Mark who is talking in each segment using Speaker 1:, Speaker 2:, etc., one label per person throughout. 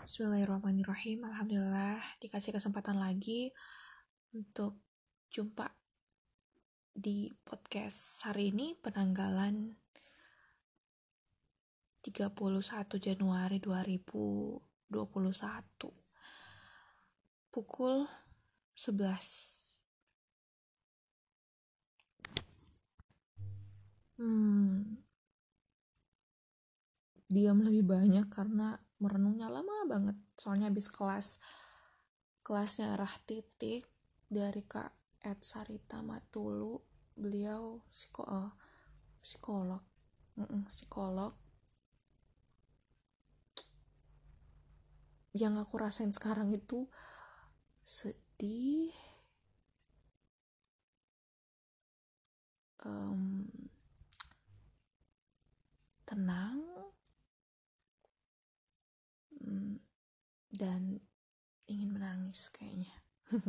Speaker 1: Bismillahirrahmanirrahim. Alhamdulillah dikasih kesempatan lagi untuk jumpa di podcast hari ini penanggalan 31 Januari 2021 pukul 11 hmm, diam lebih banyak karena merenungnya lama banget. Soalnya habis kelas kelasnya arah titik dari Kak Ed Sarita Matulu beliau psiko, uh, psikolog. Mm -mm, psikolog. Yang aku rasain sekarang itu sedih um, tenang dan ingin menangis kayaknya.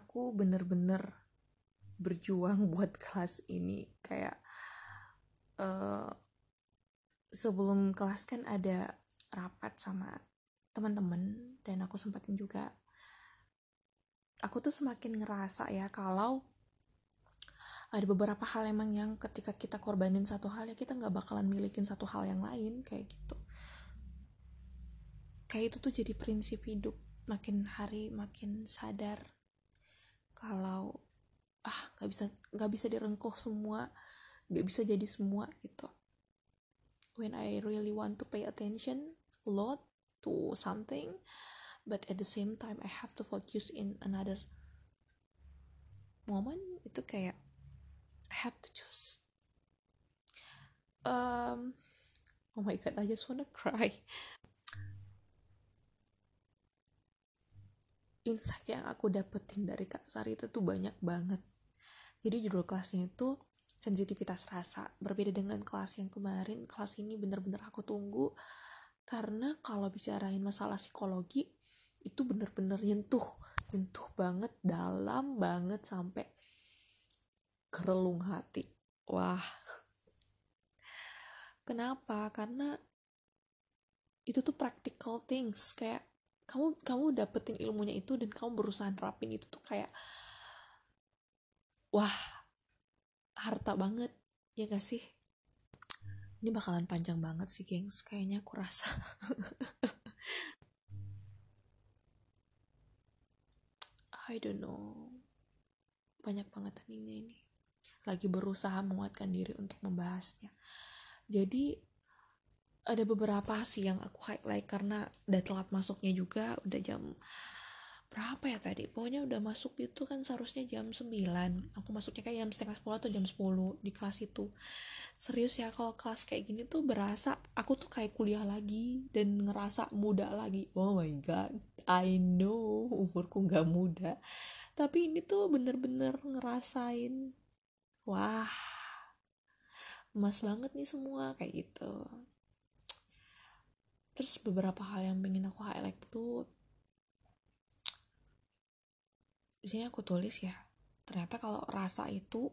Speaker 1: Aku bener-bener berjuang buat kelas ini kayak uh, sebelum kelas kan ada rapat sama teman-teman dan aku sempatin juga. Aku tuh semakin ngerasa ya kalau ada beberapa hal emang yang ketika kita korbanin satu hal ya kita nggak bakalan milikin satu hal yang lain kayak gitu. Kayak itu tuh jadi prinsip hidup makin hari makin sadar kalau ah nggak bisa nggak bisa direngkuh semua nggak bisa jadi semua gitu. When I really want to pay attention a lot to something but at the same time I have to focus in another moment itu kayak I have to choose um oh my god I just wanna cry. Insight yang aku dapetin dari Kak Sari itu tuh banyak banget. Jadi judul kelasnya itu sensitivitas rasa. Berbeda dengan kelas yang kemarin kelas ini bener-bener aku tunggu. Karena kalau bicarain masalah psikologi itu bener-bener nyentuh nyentuh banget dalam banget sampai kerelung hati. Wah. Kenapa? Karena itu tuh practical things. Kayak kamu kamu dapetin ilmunya itu dan kamu berusaha nerapin itu tuh kayak wah harta banget. Ya gak sih? Ini bakalan panjang banget sih gengs. Kayaknya aku rasa. I don't know. Banyak banget tadinya ini lagi berusaha menguatkan diri untuk membahasnya. Jadi ada beberapa sih yang aku highlight karena udah telat masuknya juga udah jam berapa ya tadi? Pokoknya udah masuk itu kan seharusnya jam 9 aku masuknya kayak jam setengah 10 atau jam 10 di kelas itu. Serius ya kalau kelas kayak gini tuh berasa aku tuh kayak kuliah lagi dan ngerasa muda lagi. Oh my god I know umurku gak muda. Tapi ini tuh bener-bener ngerasain wah emas banget nih semua kayak gitu. Terus beberapa hal yang pengen aku highlight tuh di sini aku tulis ya ternyata kalau rasa itu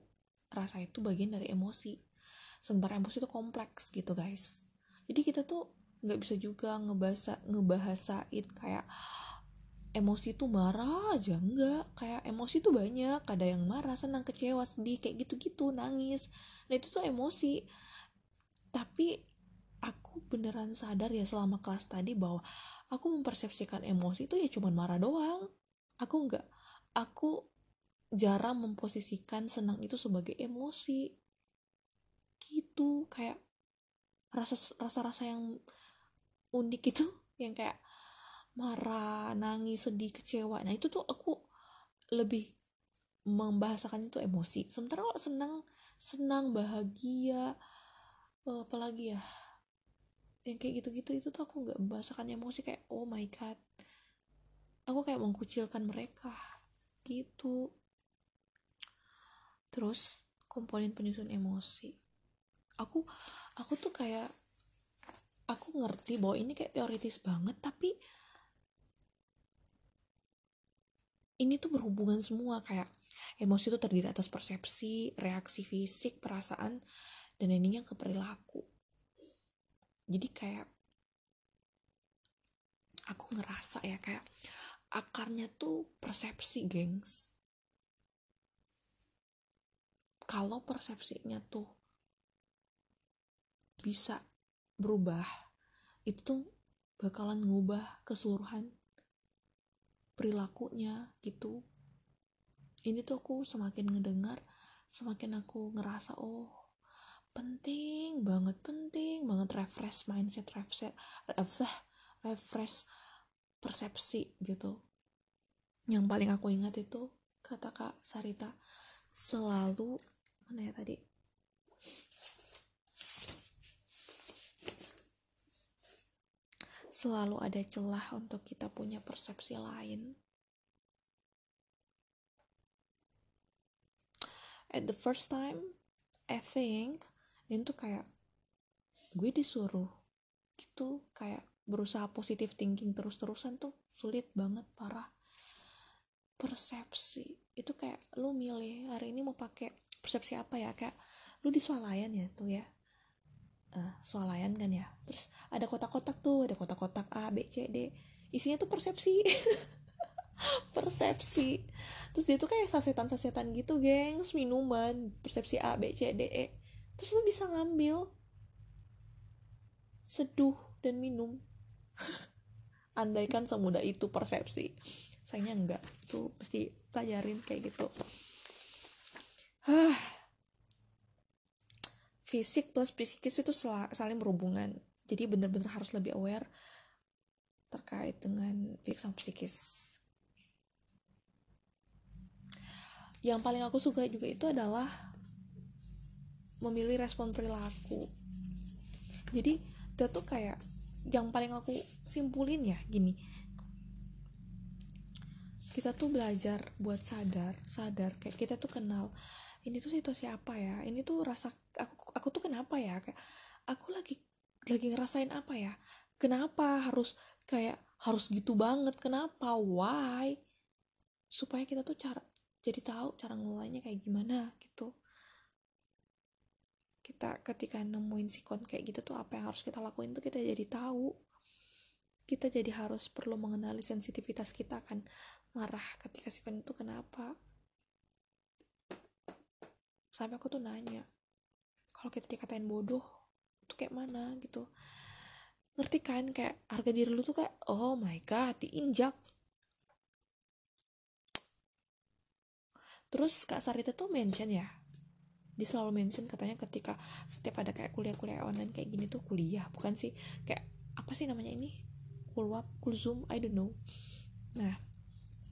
Speaker 1: rasa itu bagian dari emosi. Sementara emosi itu kompleks gitu guys. Jadi kita tuh nggak bisa juga ngebahasa ngebahasain kayak emosi itu marah aja enggak. Kayak emosi tuh banyak ada yang marah senang kecewa sedih kayak gitu-gitu nangis. Nah itu tuh emosi. Tapi aku beneran sadar ya selama kelas tadi bahwa aku mempersepsikan emosi itu ya cuman marah doang. Aku nggak aku jarang memposisikan senang itu sebagai emosi. Gitu kayak rasa rasa rasa yang unik itu yang kayak marah nangis sedih kecewa. Nah itu tuh aku lebih membahasakan itu emosi. Sementara kalau senang senang bahagia eh, apalagi ya? Yang kayak gitu-gitu itu tuh aku nggak membahasakan emosi. Kayak oh my god. Aku kayak mengkucilkan mereka. Gitu. Terus komponen penyusun emosi. Aku aku tuh kayak aku ngerti bahwa ini kayak teoritis banget tapi ini tuh berhubungan semua kayak emosi itu terdiri atas persepsi, reaksi fisik, perasaan, dan ininya ke perilaku. Jadi kayak aku ngerasa ya kayak akarnya tuh persepsi gengs. Kalau persepsinya tuh bisa berubah itu tuh bakalan ngubah keseluruhan perilakunya gitu. Ini tuh aku semakin ngedengar semakin aku ngerasa oh penting banget penting banget refresh mindset refresh refresh, refresh persepsi gitu. Yang paling aku ingat itu kata kak Sarita selalu mana ya tadi selalu ada celah untuk kita punya persepsi lain. At the first time I think ini tuh kayak gue disuruh gitu kayak berusaha positif thinking terus-terusan tuh sulit banget parah. Persepsi itu kayak lu milih hari ini mau pakai persepsi apa ya? Kayak lu di swalayan ya tuh ya uh, swalayan kan ya. Terus ada kotak-kotak tuh ada kotak-kotak A B C D. Isinya tuh persepsi. Persepsi. Terus dia tuh kayak sasetan-sasetan gitu gengs. Minuman. Persepsi A B C D E. Terus lu bisa ngambil seduh dan minum. Andaikan semudah itu persepsi. Sayangnya enggak. Tuh pasti pelajarin kayak gitu fisik plus psikis itu saling berhubungan. Jadi bener-bener harus lebih aware terkait dengan fisik sama psikis. Yang paling aku suka juga itu adalah memilih respon perilaku. Jadi itu tuh kayak yang paling aku simpulin ya gini. Kita tuh belajar buat sadar sadar kayak kita tuh kenal ini tuh situasi apa ya? Ini tuh rasa aku aku tuh kenapa ya? Kayak aku lagi lagi ngerasain apa ya? Kenapa harus kayak harus gitu banget? Kenapa? Why? Supaya kita tuh cara jadi tahu cara ngelolanya kayak gimana gitu. Kita ketika nemuin sikon kayak gitu tuh apa yang harus kita lakuin tuh kita jadi tahu. Kita jadi harus perlu mengenali sensitivitas kita kan marah ketika sikon itu kenapa. Sampai aku tuh nanya kalau kita dikatain bodoh tuh kayak mana gitu. Ngerti kan kayak harga diri lu tuh kayak oh my god diinjak. Terus kak Sarita tuh mention ya dia selalu mention katanya ketika setiap ada kayak kuliah-kuliah online kayak gini tuh kuliah bukan sih kayak apa sih namanya ini? Kulwap kulzum I don't know. Nah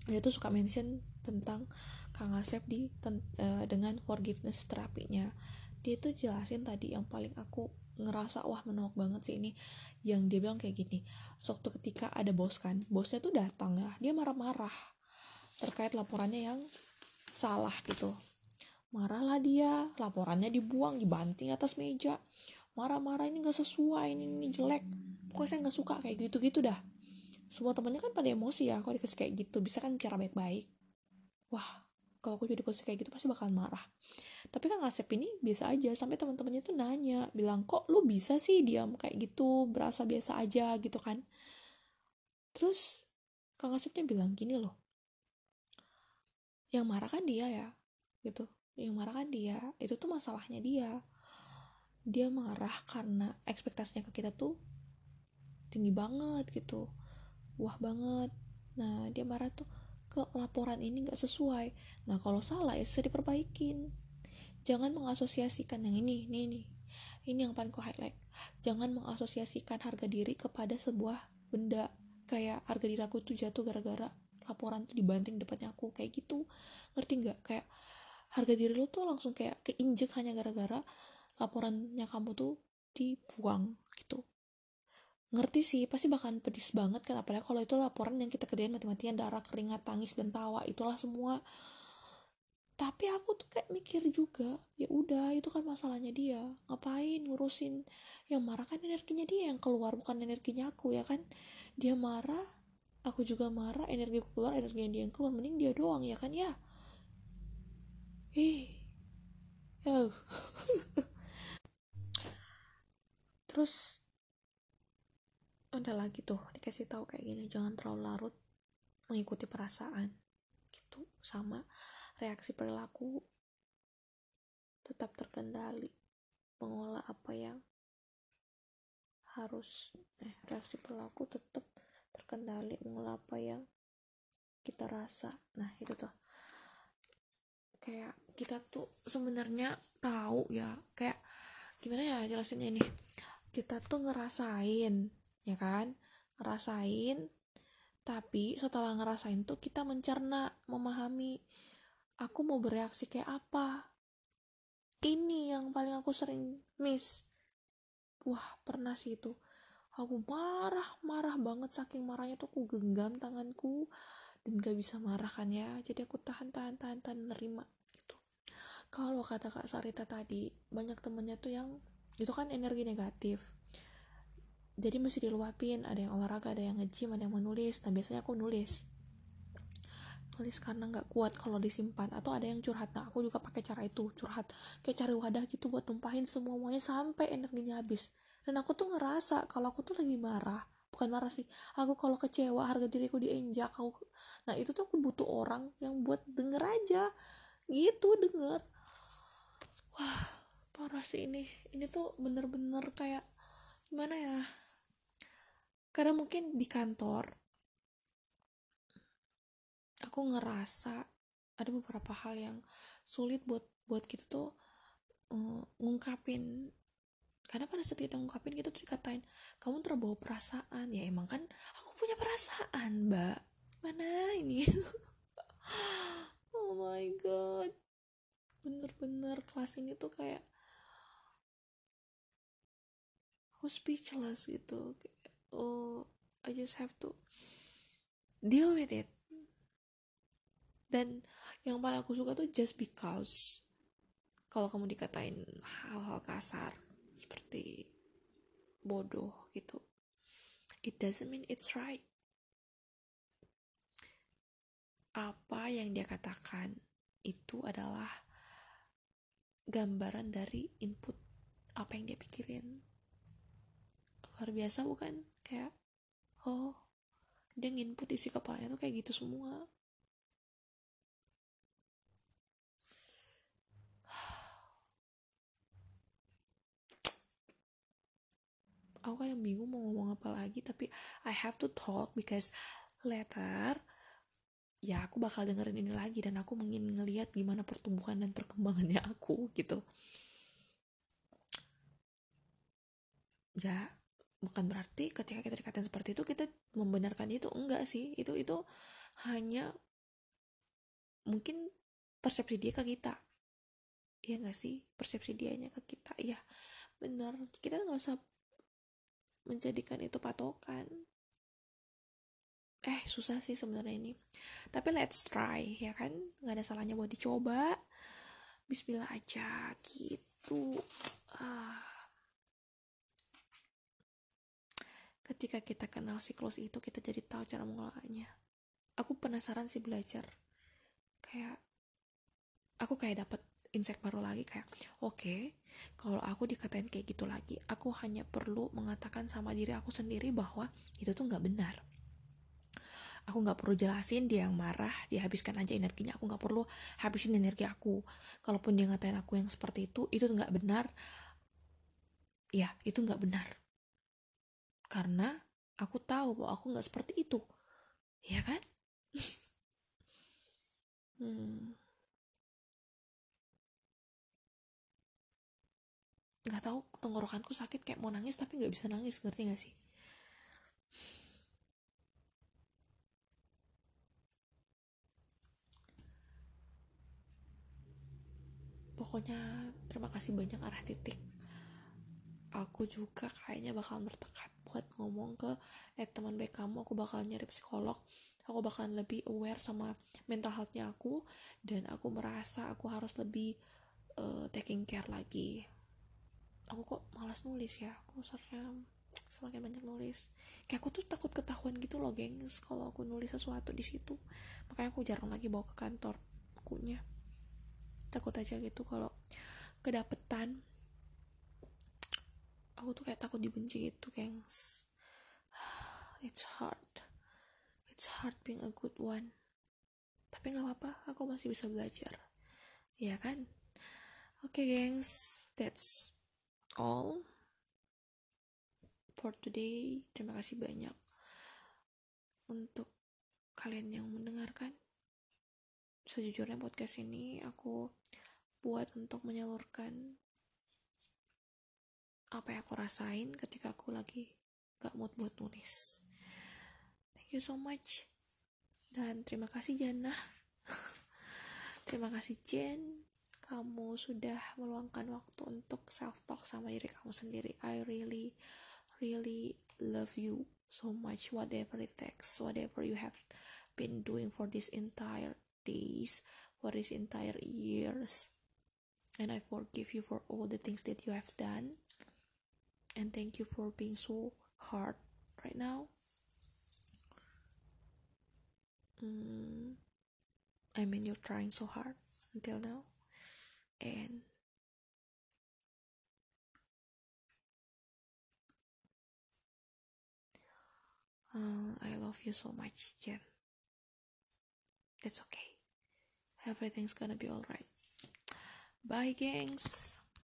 Speaker 1: dia tuh suka mention tentang Kang Asep di ten, uh, dengan forgiveness terapinya dia tuh jelasin tadi yang paling aku ngerasa wah menolak banget sih ini. Yang dia bilang kayak gini waktu ketika ada bos kan bosnya tuh datang ya dia marah-marah terkait laporannya yang salah gitu. Marahlah dia laporannya dibuang dibanting atas meja. Marah-marah ini gak sesuai ini, ini jelek. Pokoknya saya nggak suka kayak gitu-gitu dah. Semua temennya kan pada emosi ya kalau dikasih kayak gitu bisa kan bicara baik-baik. Wah kalau aku jadi posisi kayak gitu pasti bakalan marah tapi kan ngasep ini biasa aja sampai teman-temannya tuh nanya bilang kok lu bisa sih diam kayak gitu? Berasa biasa aja gitu kan. Terus kang Asepnya bilang gini loh yang marah kan dia ya gitu. Yang marah kan dia itu tuh masalahnya dia. Dia marah karena ekspektasinya ke kita tuh tinggi banget gitu. Wah banget. Nah dia marah tuh ke laporan ini nggak sesuai. Nah kalau salah ya bisa diperbaikin jangan mengasosiasikan yang ini ini ini. Ini yang paling ku highlight. Jangan mengasosiasikan harga diri kepada sebuah benda. Kayak harga diri aku tuh jatuh gara-gara laporan tuh dibanting depannya aku. Kayak gitu. Ngerti nggak? Kayak harga diri lo tuh langsung kayak keinjek hanya gara-gara laporannya kamu tuh dibuang gitu. Ngerti sih pasti bakalan pedis banget kan apalagi kalau itu laporan yang kita kerjain mati-matian darah keringat tangis dan tawa. Itulah semua tapi aku tuh kayak mikir juga ya udah itu kan masalahnya dia. Ngapain ngurusin? Yang marah kan energinya dia yang keluar bukan energinya aku ya kan? Dia marah aku juga marah energi keluar energi dia yang keluar. Mending dia doang ya kan ya? Ih. Ya terus ada lagi tuh dikasih tahu kayak gini jangan terlalu larut mengikuti perasaan gitu sama reaksi perilaku tetap terkendali. Mengolah apa yang harus eh reaksi perilaku tetap terkendali. Mengolah apa yang kita rasa. Nah itu tuh. Kayak kita tuh sebenarnya tahu ya kayak gimana ya jelasinnya ini? Kita tuh ngerasain ya kan? Ngerasain tapi setelah ngerasain tuh kita mencerna memahami aku mau bereaksi kayak apa. Ini yang paling aku sering miss. Wah pernah sih itu. Aku marah marah banget saking marahnya tuh aku genggam tanganku dan gak bisa marah kan ya. Jadi aku tahan tahan tahan tahan nerima gitu. Kalau kata kak Sarita tadi banyak temennya tuh yang itu kan energi negatif jadi mesti diluapin ada yang olahraga ada yang ngejim ada yang menulis nah biasanya aku nulis. Nulis karena nggak kuat kalau disimpan. Atau ada yang curhat. Nah aku juga pakai cara itu curhat. Kayak cari wadah gitu buat tumpahin semua semuanya sampai energinya habis. Dan aku tuh ngerasa kalau aku tuh lagi marah. Bukan marah sih. Aku kalau kecewa harga diriku diinjak aku nah itu tuh aku butuh orang yang buat denger aja. Gitu denger. Wah parah sih ini. Ini tuh bener-bener kayak gimana ya karena mungkin di kantor aku ngerasa ada beberapa hal yang sulit buat buat kita tuh uh, ngungkapin. Karena pada saat kita ngungkapin kita tuh dikatain kamu terbawa perasaan. Ya emang kan aku punya perasaan mbak. Mana ini? Oh my god. Bener-bener kelas ini tuh kayak aku speechless gitu oh I just have to deal with it. Dan yang paling aku suka tuh just because kalau kamu dikatain hal-hal kasar seperti bodoh gitu it doesn't mean it's right. Apa yang dia katakan itu adalah gambaran dari input apa yang dia pikirin luar biasa bukan? Kayak oh dia nginput isi kepalanya tuh kayak gitu semua. Aku kadang bingung mau ngomong apa lagi tapi I have to talk because later ya aku bakal dengerin ini lagi dan aku ingin ngeliat gimana pertumbuhan dan perkembangannya aku gitu. Ya bukan berarti ketika kita dikatain seperti itu kita membenarkan itu. Enggak sih. Itu itu hanya mungkin persepsi dia ke kita. Iya enggak sih? Persepsi dianya ke kita. Ya benar. Kita nggak usah menjadikan itu patokan. Eh susah sih sebenarnya ini. Tapi let's try ya kan? Nggak ada salahnya buat dicoba. Bismillah aja. Gitu. Ah. Ketika kita kenal siklus itu kita jadi tahu cara mengolahnya aku penasaran sih belajar. Kayak aku kayak dapat insight baru lagi kayak oke okay, kalau aku dikatain kayak gitu lagi aku hanya perlu mengatakan sama diri aku sendiri bahwa itu tuh nggak benar. Aku nggak perlu jelasin dia yang marah dia habiskan aja energinya. Aku nggak perlu habisin energi aku. Kalaupun dia ngatain aku yang seperti itu itu nggak benar. Ya itu nggak benar karena aku tahu bahwa aku nggak seperti itu. Ya kan? Hmm. nggak tahu tenggorokanku sakit kayak mau nangis tapi nggak bisa nangis ngerti gak sih? Pokoknya terima kasih banyak arah titik aku juga kayaknya bakal bertekad buat ngomong ke eh teman baik kamu. Aku bakal nyari psikolog. Aku bakal lebih aware sama mental healthnya aku. Dan aku merasa aku harus lebih uh, taking care lagi. Aku kok malas nulis ya? Aku seharusnya semakin banyak nulis. Kayak aku tuh takut ketahuan gitu loh gengs kalau aku nulis sesuatu di situ. Makanya aku jarang lagi bawa ke kantor bukunya takut aja gitu kalau kedapetan aku tuh kayak takut dibenci gitu gengs it's hard. It's hard being a good one. Tapi nggak apa-apa aku masih bisa belajar. Ya kan? Oke okay, gengs that's all for today. Terima kasih banyak untuk kalian yang mendengarkan. Sejujurnya podcast ini aku buat untuk menyalurkan apa yang aku rasain ketika aku lagi gak mood buat nulis. Thank you so much. Dan terima kasih Jana. Terima kasih Jen. Kamu sudah meluangkan waktu untuk self talk sama diri kamu sendiri. I really really love you so much. Whatever it takes whatever you have been doing for this entire days for this entire years. And I forgive you for all the things that you have done and thank you for being so hard right now. Mm, I mean you're trying so hard until now. And uh, I love you so much Jen. It's okay. Everything's gonna be alright. Bye gangs